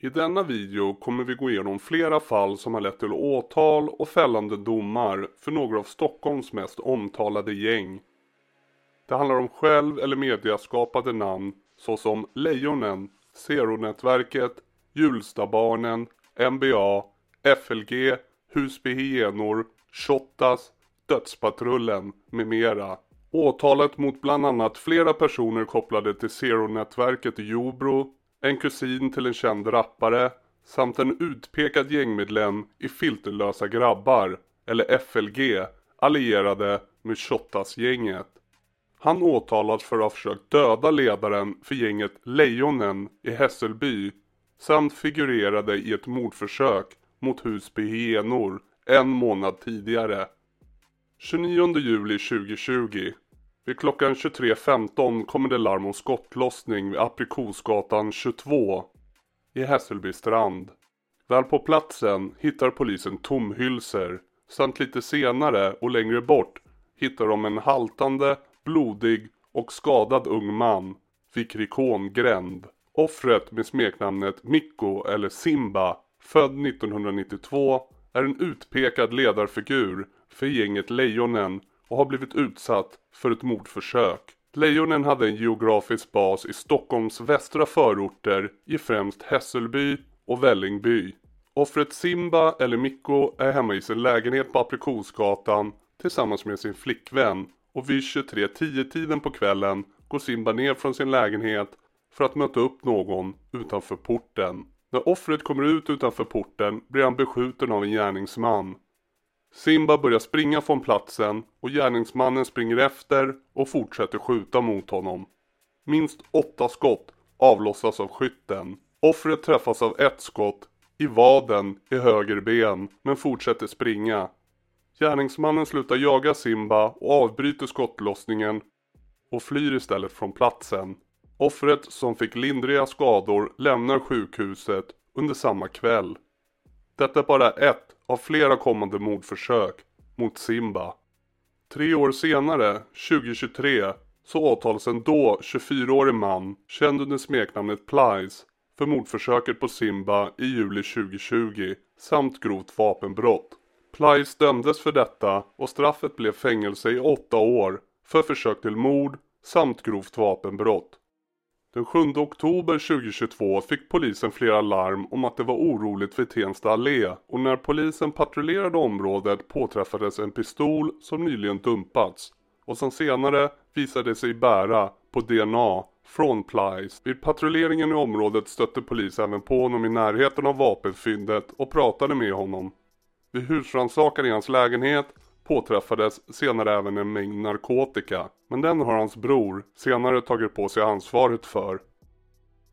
I denna video kommer vi gå igenom flera fall som har lett till åtal och fällande domar för några av Stockholms mest omtalade gäng. Det handlar om själv eller mediaskapade namn såsom Lejonen, Zero-nätverket, Hjulstabarnen, NBA, FLG, Husby Hyenor, Shottaz, Dödspatrullen med mera. Åtalet mot bland annat flera personer kopplade till Zero-nätverket i Jobro, en kusin till en känd rappare samt en utpekad gängmedlem i Filterlösa grabbar, eller FLG, allierade med Shottaz-gänget. Han åtalas för att ha försökt döda ledaren för gänget Lejonen i Hässelby samt figurerade i ett mordförsök mot Husby Hyenor en månad tidigare. 29 juli 2020 vid klockan 23.15 kommer det larm om skottlossning vid Aprikosgatan 22 i Hässelby strand. Väl på platsen hittar polisen tomhylsor samt lite senare och längre bort hittar de en haltande, blodig och skadad ung man vid Krikongränd. Offret med smeknamnet Mikko eller Simba, född 1992, är en utpekad ledarfigur för gänget Lejonen och har blivit utsatt för ett mordförsök. Lejonen hade en geografisk bas i Stockholms västra förorter i främst Hässelby och Vällingby. Offret Simba eller Mikko är hemma i sin lägenhet på Aprikosgatan tillsammans med sin flickvän och vid 23.10 tiden på kvällen går Simba ner från sin lägenhet för att möta upp någon utanför porten. När offret kommer ut utanför porten blir han beskjuten av en gärningsman. Simba börjar springa från platsen och gärningsmannen springer efter och fortsätter skjuta mot honom. Minst åtta skott avlossas av skytten. Offret träffas av ett skott i vaden i höger ben men fortsätter springa. Gärningsmannen slutar jaga Simba och avbryter skottlossningen och flyr istället från platsen. Offret som fick lindriga skador lämnar sjukhuset under samma kväll. Detta är bara ett av flera kommande mordförsök mot Simba. Tre år senare, 2023, så åtalas en då 24-årig man, känd under smeknamnet Plies, för mordförsöket på Simba i juli 2020 samt grovt vapenbrott. Plies dömdes för detta och straffet blev fängelse i åtta år för försök till mord samt grovt vapenbrott. Den 7 oktober 2022 fick polisen flera larm om att det var oroligt vid Tensta allé och när polisen patrullerade området påträffades en pistol som nyligen dumpats och som senare visade sig bära på DNA från Plies. Vid patrulleringen i området stötte polis även på honom i närheten av vapenfyndet och pratade med honom. Vid husrannsakan i hans lägenhet påträffades senare även en mängd narkotika. Men den har hans bror senare tagit på sig ansvaret för.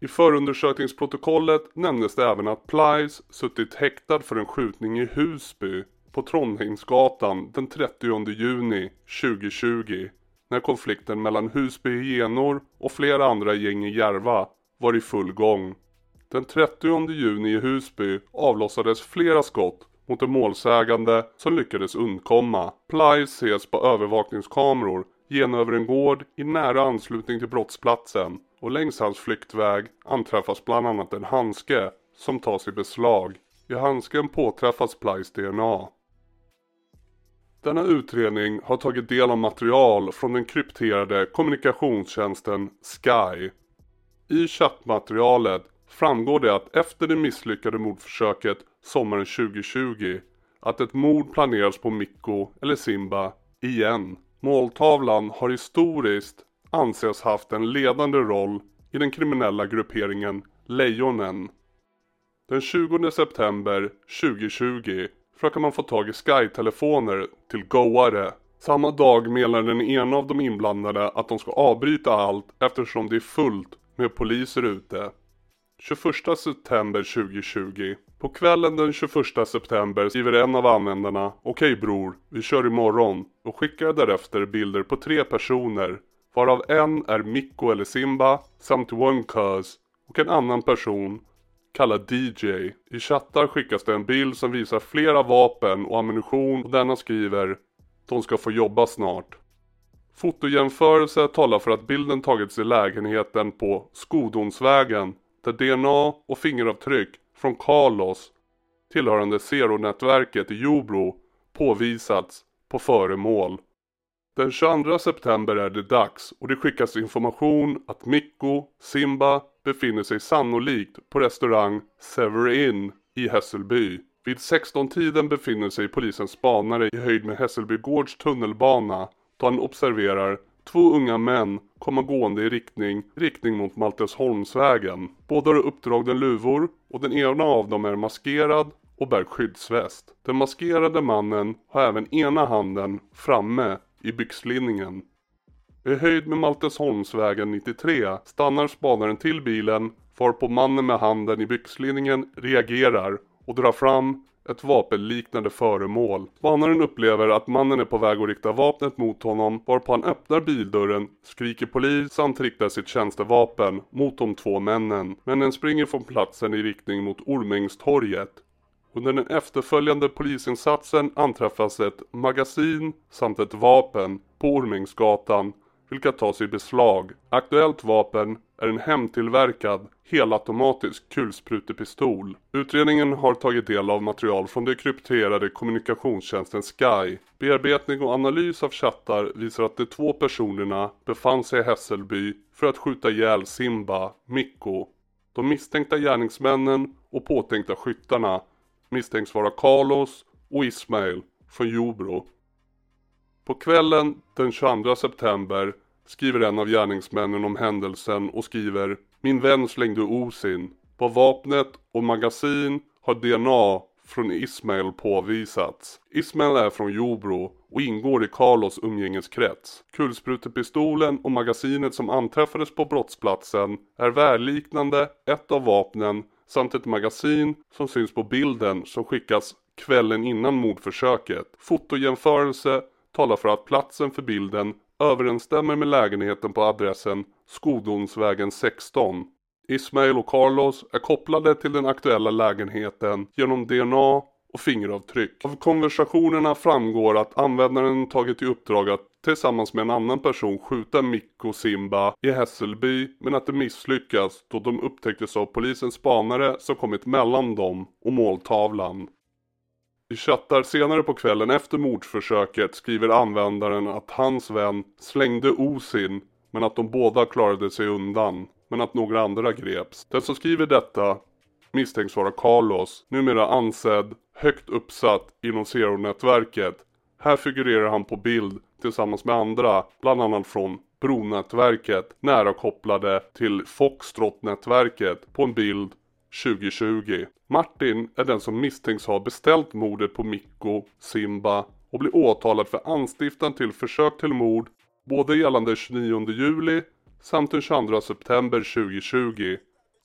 I förundersökningsprotokollet nämndes det även att Plies suttit häktad för en skjutning i Husby på Trondheimsgatan den 30 juni 2020 när konflikten mellan Husby hyenor och flera andra gäng i Järva var i full gång. Den 30 juni i Husby avlossades flera skott mot en målsägande som lyckades undkomma. Plies ses på övervakningskameror genöver en gård i nära anslutning till brottsplatsen och längs hans flyktväg anträffas bland annat en handske som tas i beslag. I handsken påträffas Plies DNA. Denna utredning har tagit del av material från den krypterade kommunikationstjänsten Sky. I chattmaterialet framgår det att efter det misslyckade mordförsöket sommaren 2020 att ett mord planeras på Mikko eller Simba igen. Måltavlan har historiskt anses haft en ledande roll i den kriminella grupperingen Lejonen. Den 20 september 2020 försöker man få tag i Sky-telefoner till goare. Samma dag menar den ena av de inblandade att de ska avbryta allt eftersom det är fullt med poliser ute. 21 september 2020. På kvällen den 21 september skriver en av användarna Okej bror, vi kör imorgon och skickar därefter bilder på tre personer varav en är Mikko eller Simba samt One Cuz och en annan person kallad DJ. I chattar skickas det en bild som visar flera vapen och ammunition och denna skriver De ska få jobba snart. Fotojämförelse talar för att bilden tagits i lägenheten på Skodonsvägen där DNA och fingeravtryck från Carlos tillhörande Zero-nätverket i Jobro påvisats på föremål. Den 22 september är det dags och det skickas information att Mikko Simba befinner sig sannolikt på restaurang Severin i Hässelby. Vid 16-tiden befinner sig polisens spanare i höjd med Hässelby Gårds tunnelbana då han observerar två unga män komma gående i riktning, riktning mot Maltesholmsvägen. Båda har uppdragna luvor och den ena av dem är maskerad och bär skyddsväst. Den maskerade mannen har även ena handen framme i byxlinningen. I höjd med Maltesholmsvägen 93 stannar spanaren till bilen varpå mannen med handen i byxlinningen reagerar och drar fram ett vapenliknande föremål. Spanaren upplever att mannen är på väg att rikta vapnet mot honom varpå han öppnar bildörren, skriker polis samt riktar sitt tjänstevapen mot de två männen. Männen springer från platsen i riktning mot Ormängstorget. Under den efterföljande polisinsatsen anträffas ett magasin samt ett vapen på Ormängsgatan vilka tas i beslag. Aktuellt vapen är en hemtillverkad helautomatisk kulsprutepistol. Utredningen har tagit del av material från den krypterade kommunikationstjänsten Sky. Bearbetning och analys av chattar visar att de två personerna befann sig i Hässelby för att skjuta ihjäl Simba, Mikko. De misstänkta gärningsmännen och påtänkta skyttarna misstänks vara Carlos och Ismail från Jobro. På kvällen den 22 september skriver en av gärningsmännen om händelsen och skriver Min vän slängde osin. På vapnet och magasin har DNA från Ismail påvisats. Ismail är från Jobro och ingår i Carlos umgängeskrets. Kulsprutepistolen och magasinet som anträffades på brottsplatsen är välliknande ett av vapnen samt ett magasin som syns på bilden som skickas kvällen innan mordförsöket. Fotojämförelse talar för att platsen för bilden överensstämmer med lägenheten på adressen Skodonsvägen 16. Ismail och Carlos är kopplade till den aktuella lägenheten genom DNA och fingeravtryck. Av konversationerna framgår att användaren tagit i uppdrag att tillsammans med en annan person skjuta Mikko Simba i Hässelby men att det misslyckas då de upptäcktes av polisens spanare som kommit mellan dem och måltavlan. I chattar senare på kvällen efter mordförsöket skriver användaren att hans vän slängde Osin men att de båda klarade sig undan men att några andra greps. Den som skriver detta misstänks vara Carlos, numera ansedd högt uppsatt inom Zero-nätverket. Här figurerar han på bild tillsammans med andra, bland annat från Bronätverket, nära kopplade till Foxtrot-nätverket på en bild 2020. Martin är den som misstänks ha beställt mordet på Mikko Simba och blir åtalad för anstiftan till försök till mord både gällande 29 juli samt den 22 september 2020.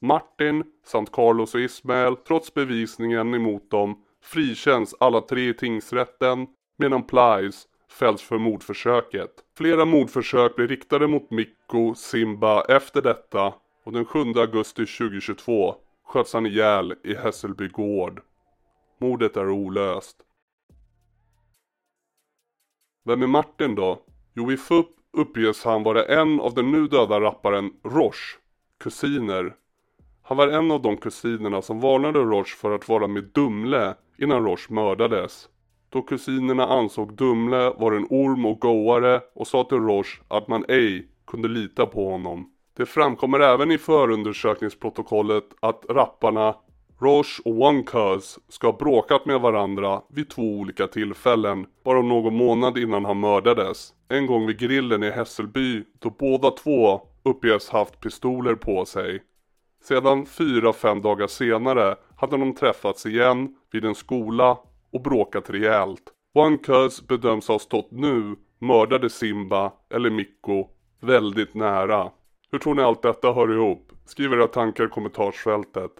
Martin samt Carlos och Ismael, trots bevisningen emot dem, frikänns alla tre i tingsrätten medan Plies fälls för mordförsöket. Flera mordförsök blir riktade mot Mikko Simba efter detta och den 7 augusti 2022 sköts han ihjäl i Hässelby gård. Mordet är olöst. Vem är Martin då? Jo, i FUP uppges han vara en av den nu döda rapparen Roche kusiner. Han var en av de kusinerna som varnade Roche för att vara med Dumle innan Roche mördades. Då kusinerna ansåg Dumle var en orm och goare och sa till Roche att man ej kunde lita på honom. Det framkommer även i förundersökningsprotokollet att rapparna Roche och One ska ha bråkat med varandra vid två olika tillfällen, bara någon månad innan han mördades. En gång vid grillen i Hässelby då båda två uppges haft pistoler på sig. Sedan fyra, fem dagar senare hade de träffats igen vid en skola och bråkat rejält. One bedöms ha stått nu, mördade Simba, eller Mikko, väldigt nära. Hur tror ni allt detta hör ihop? Skriv era tankar i kommentarsfältet.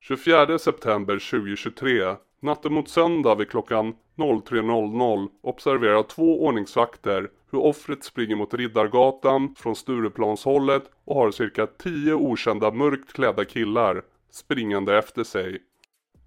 24 september 2023, natten mot söndag vid klockan 03.00 observerar två ordningsvakter hur offret springer mot Riddargatan från Stureplanshållet och har cirka 10 okända mörkt klädda killar springande efter sig.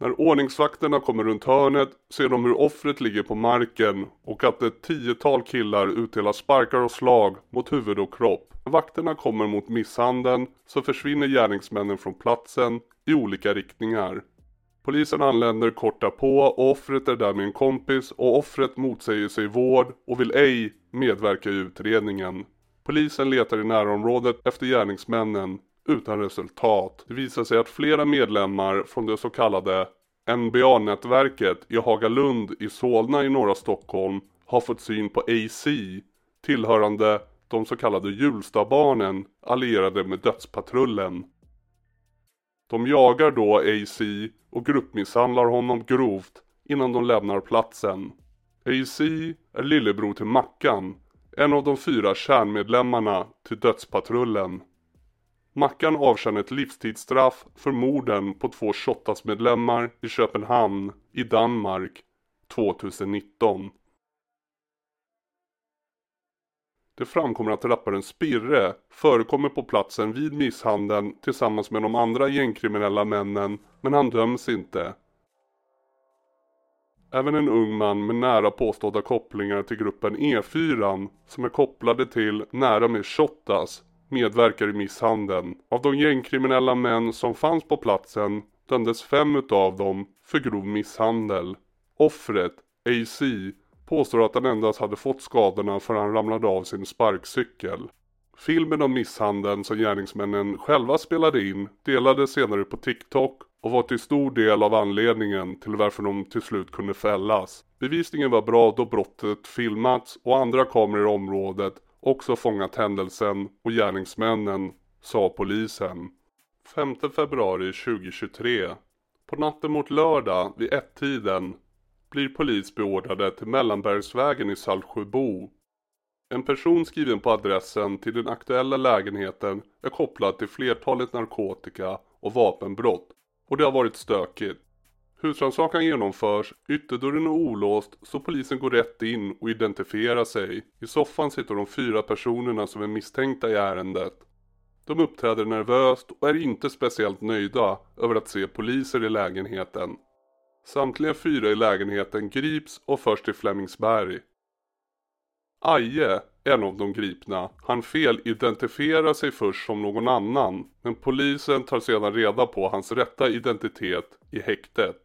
När ordningsvakterna kommer runt hörnet ser de hur offret ligger på marken och att ett tiotal killar utdelar sparkar och slag mot huvud och kropp. När vakterna kommer mot misshandeln så försvinner gärningsmännen från platsen i olika riktningar. Polisen anländer kort därpå och offret är där med en kompis och offret motsäger sig vård och vill ej medverka i utredningen. Polisen letar i närområdet efter gärningsmännen utan resultat. Det visar sig att flera medlemmar från det så kallade NBA-nätverket i Hagalund i Solna i norra Stockholm har fått syn på AC tillhörande de så kallade Hjulstabarnen allierade med Dödspatrullen. De jagar då AC och gruppmisshandlar honom grovt innan de lämnar platsen. AC är lillebror till Mackan, en av de fyra kärnmedlemmarna till Dödspatrullen. Mackan avtjänar ett livstidsstraff för morden på två Shottaz-medlemmar i Köpenhamn i Danmark 2019. Det framkommer att rapparen Spirre förekommer på platsen vid misshandeln tillsammans med de andra gängkriminella männen men han döms inte. Även en ung man med nära påstådda kopplingar till gruppen E4 som är kopplade till nära med Shottaz medverkar i misshandeln. Av de gängkriminella män som fanns på platsen dömdes fem utav dem för grov misshandel. Offret, AC, påstår att han endast hade fått skadorna för han ramlade av sin sparkcykel. Filmen om misshandeln som gärningsmännen själva spelade in delades senare på TikTok och var till stor del av anledningen till varför de till slut kunde fällas. Bevisningen var bra då brottet filmats och andra kameror i området också fångat händelsen och gärningsmännen, sa polisen. 5 februari 2023. På natten mot lördag vid ett-tiden blir polis beordrade till Mellanbergsvägen i Saltsjöbo. En person skriven på adressen till den aktuella lägenheten är kopplad till flertalet narkotika och vapenbrott och det har varit stökigt. Husrannsakan genomförs, ytterdörren är olåst så polisen går rätt in och identifierar sig. I soffan sitter de fyra personerna som är misstänkta i ärendet. De uppträder nervöst och är inte speciellt nöjda över att se poliser i lägenheten. Samtliga fyra i lägenheten grips och förs till Flemingsberg. Aje, en av de gripna, han fel identifierar sig först som någon annan men polisen tar sedan reda på hans rätta identitet i häktet.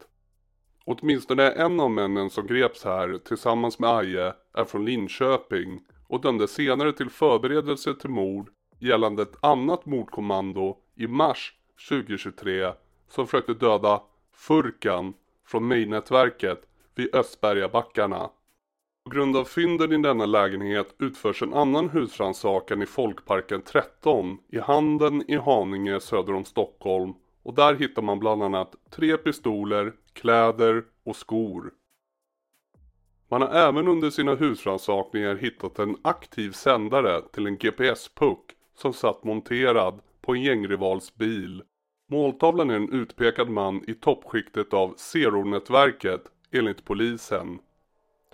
Åtminstone en av männen som greps här tillsammans med Aje är från Linköping och dömdes senare till förberedelse till mord gällande ett annat mordkommando i mars 2023 som försökte döda Furkan från Mejnätverket vid Östbergabackarna. På grund av fynden i denna lägenhet utförs en annan husrannsakan i Folkparken 13 i Handen i Haninge söder om Stockholm och där hittar man bland annat tre pistoler, kläder och skor. Man har även under sina husrannsakningar hittat en aktiv sändare till en GPS-puck som satt monterad på en gängrivals bil. Måltavlan är en utpekad man i toppskiktet av Zero-nätverket enligt polisen.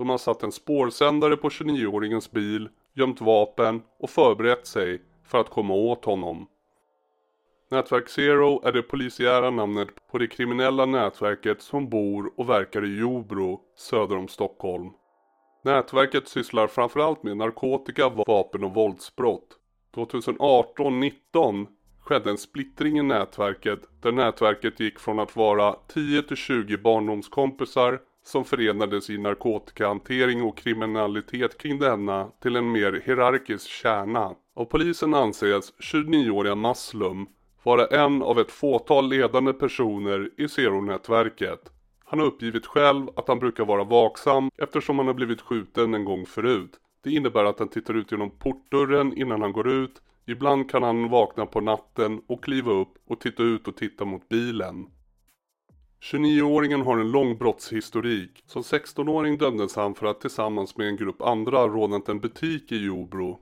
De har satt en spårsändare på 29-åringens bil, gömt vapen och förberett sig för att komma åt honom. Nätverk Zero är det polisiära namnet på det kriminella nätverket som bor och verkar i Jobro söder om Stockholm. Nätverket sysslar framförallt med narkotika, vapen och våldsbrott. 2018-19 skedde en splittring i nätverket där nätverket gick från att vara 10 till 20 barndomskompisar som förenades i narkotikahantering och kriminalitet kring denna till en mer hierarkisk kärna. Av polisen anses 29-åriga Maslum vara en av ett fåtal ledande personer i Zero-nätverket. Han har uppgivit själv att han brukar vara vaksam eftersom han har blivit skjuten en gång förut. Det innebär att han tittar ut genom portdörren innan han går ut. Ibland kan han vakna på natten och kliva upp och titta ut och titta mot bilen. 29-åringen har en lång brottshistorik. Som 16-åring dömdes han för att tillsammans med en grupp andra rånat en butik i Jobro.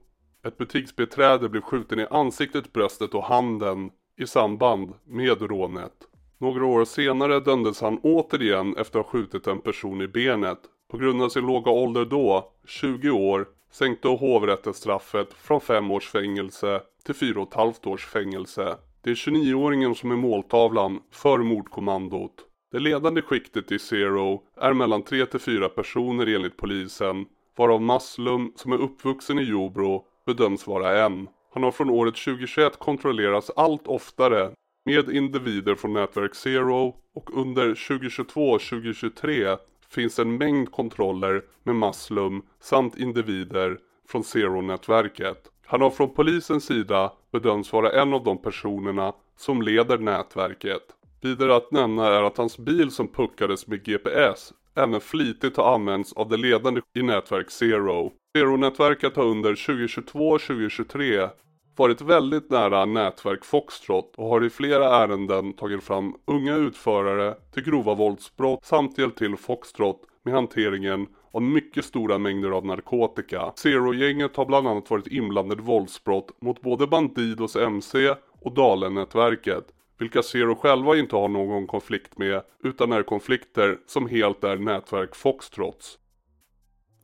Ett butiksbeträde blev skjuten i ansiktet, bröstet och handen i samband med rånet. Några år senare dömdes han återigen efter att ha skjutit en person i benet. På grund av sin låga ålder då, 20 år, sänkte hovrätten straffet från 5 års fängelse till 4,5 års fängelse. Det är 29-åringen som är måltavlan för mordkommandot. Det ledande skiktet i Zero är mellan 3 till 4 personer enligt polisen, varav Maslum som är uppvuxen i Jobro bedöms vara en. Han har från året 2021 kontrollerats allt oftare med individer från nätverk Zero och under 2022-2023 finns en mängd kontroller med Maslum samt individer från Zero-nätverket. Han har från polisens sida bedömts vara en av de personerna som leder nätverket. Vidare att nämna är att hans bil som puckades med GPS även flitigt har använts av det ledande i nätverk Zero. Zero-nätverket har under 2022-2023 varit väldigt nära nätverk Foxtrot och har i flera ärenden tagit fram unga utförare till grova våldsbrott samt hjälpt till Foxtrot med hanteringen av mycket stora mängder av narkotika. Zero-gänget har bland annat varit inblandade i våldsbrott mot både Bandidos MC och Dalen-nätverket vilka Zero själva inte har någon konflikt med utan är konflikter som helt är nätverk Foxtrots.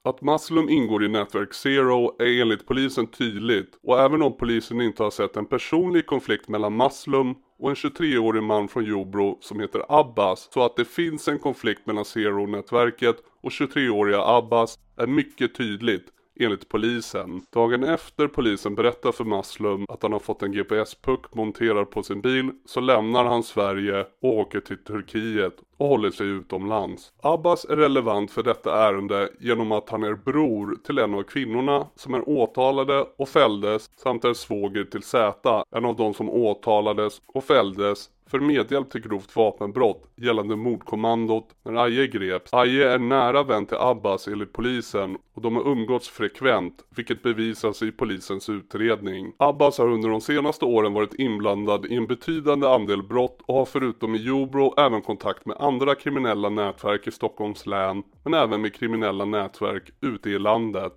Att Maslum ingår i nätverk Zero är enligt polisen tydligt och även om polisen inte har sett en personlig konflikt mellan Maslum och en 23-årig man från Jobro som heter Abbas så att det finns en konflikt mellan Zero-nätverket och 23-åriga Abbas är mycket tydligt enligt polisen. Dagen efter polisen berättar för Maslum att han har fått en GPS-puck monterad på sin bil så lämnar han Sverige och åker till Turkiet och håller sig utomlands. Abbas är relevant för detta ärende genom att han är bror till en av kvinnorna som är åtalade och fälldes samt är svåger till Z, en av de som åtalades och fälldes för medhjälp till grovt vapenbrott gällande mordkommandot när Aje greps. Aje är nära vän till Abbas enligt polisen och de har umgåtts frekvent vilket bevisas i polisens utredning. Abbas har under de senaste åren varit inblandad i en betydande andel brott och har förutom i Jobro även kontakt med andra kriminella nätverk i Stockholms län men även med kriminella nätverk ute i landet.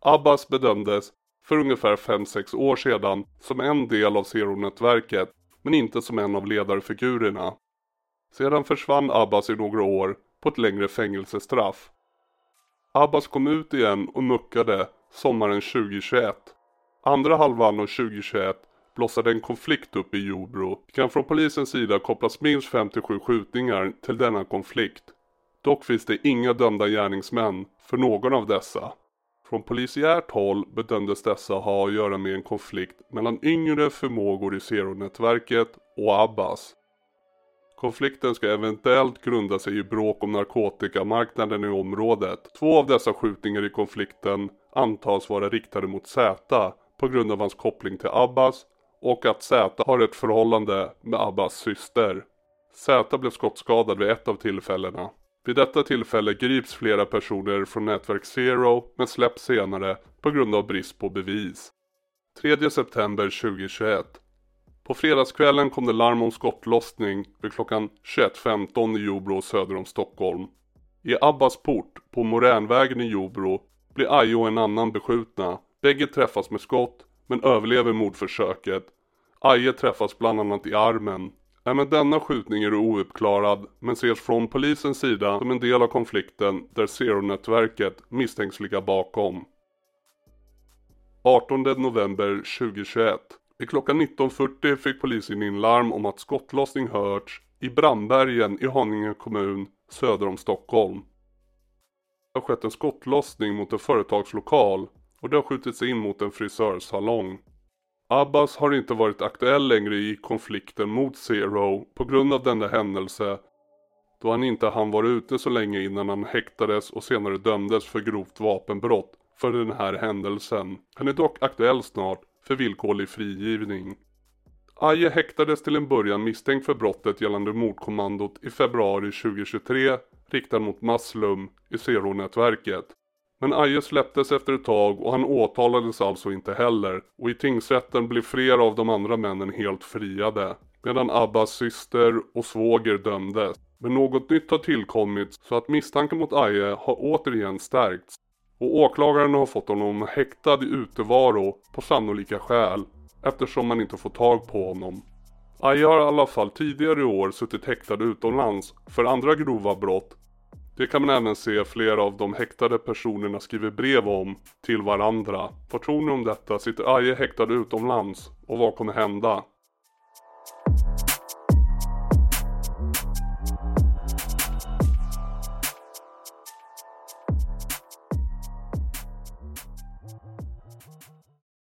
Abbas bedömdes för ungefär 5-6 år sedan som en del av Zero-nätverket men inte som en av ledarfigurerna. Sedan försvann Abbas i några år på ett längre fängelsestraff. Abbas kom ut igen och muckade sommaren 2021. Andra halvan av 2021 blossade en konflikt upp i Jordbro. Det kan från polisens sida kopplas minst 57 skjutningar till denna konflikt. Dock finns det inga dömda gärningsmän för någon av dessa. Från polisiärt håll bedömdes dessa ha att göra med en konflikt mellan yngre förmågor i Zero-nätverket och Abbas. Konflikten ska eventuellt grunda sig i bråk om narkotikamarknaden i området. Två av dessa skjutningar i konflikten antas vara riktade mot Z på grund av hans koppling till Abbas och att Z har ett förhållande med Abbas syster. Z blev skottskadad vid ett av tillfällena. Vid detta tillfälle grips flera personer från nätverk Zero men släpps senare på grund av brist på bevis. 3 september 2021 På fredagskvällen kom det larm om skottlossning vid klockan 21.15 i Jobro söder om Stockholm. I Abbas port på Moränvägen i Jobro blir Ajo och en annan beskjutna. Bägge träffas med skott men överlever mordförsöket. Aje träffas bland annat i armen. Även denna skjutning är ouppklarad men ses från polisens sida som en del av konflikten där Zero-nätverket misstänks ligga bakom. 18 november 2021. Vid klockan 19.40 fick polisen in larm om att skottlossning hörts i Brandbergen i Haninge kommun söder om Stockholm. Det har skett en skottlossning mot en företagslokal och det har skjutits in mot en frisörsalong. Abbas har inte varit aktuell längre i konflikten mot Zero på grund av denna händelse då han inte hann vara ute så länge innan han häktades och senare dömdes för grovt vapenbrott för den här händelsen. Han är dock aktuell snart för villkorlig frigivning. Aje häktades till en början misstänkt för brottet gällande mordkommandot i februari 2023 riktad mot Maslum i Zero-nätverket. Men Aje släpptes efter ett tag och han åtalades alltså inte heller och i tingsrätten blev flera av de andra männen helt friade. Medan Abbas syster och svåger dömdes. Men något nytt har tillkommit så att misstanken mot Aje har återigen stärkts. Och åklagaren har fått honom häktad i utevaro på sannolika skäl eftersom man inte får tag på honom. Aje har i alla fall tidigare i år suttit häktad utomlands för andra grova brott det kan man även se flera av de häktade personerna skriver brev om till varandra. Vad tror ni om detta? Sitter Aje häktad utomlands? Och vad kommer hända?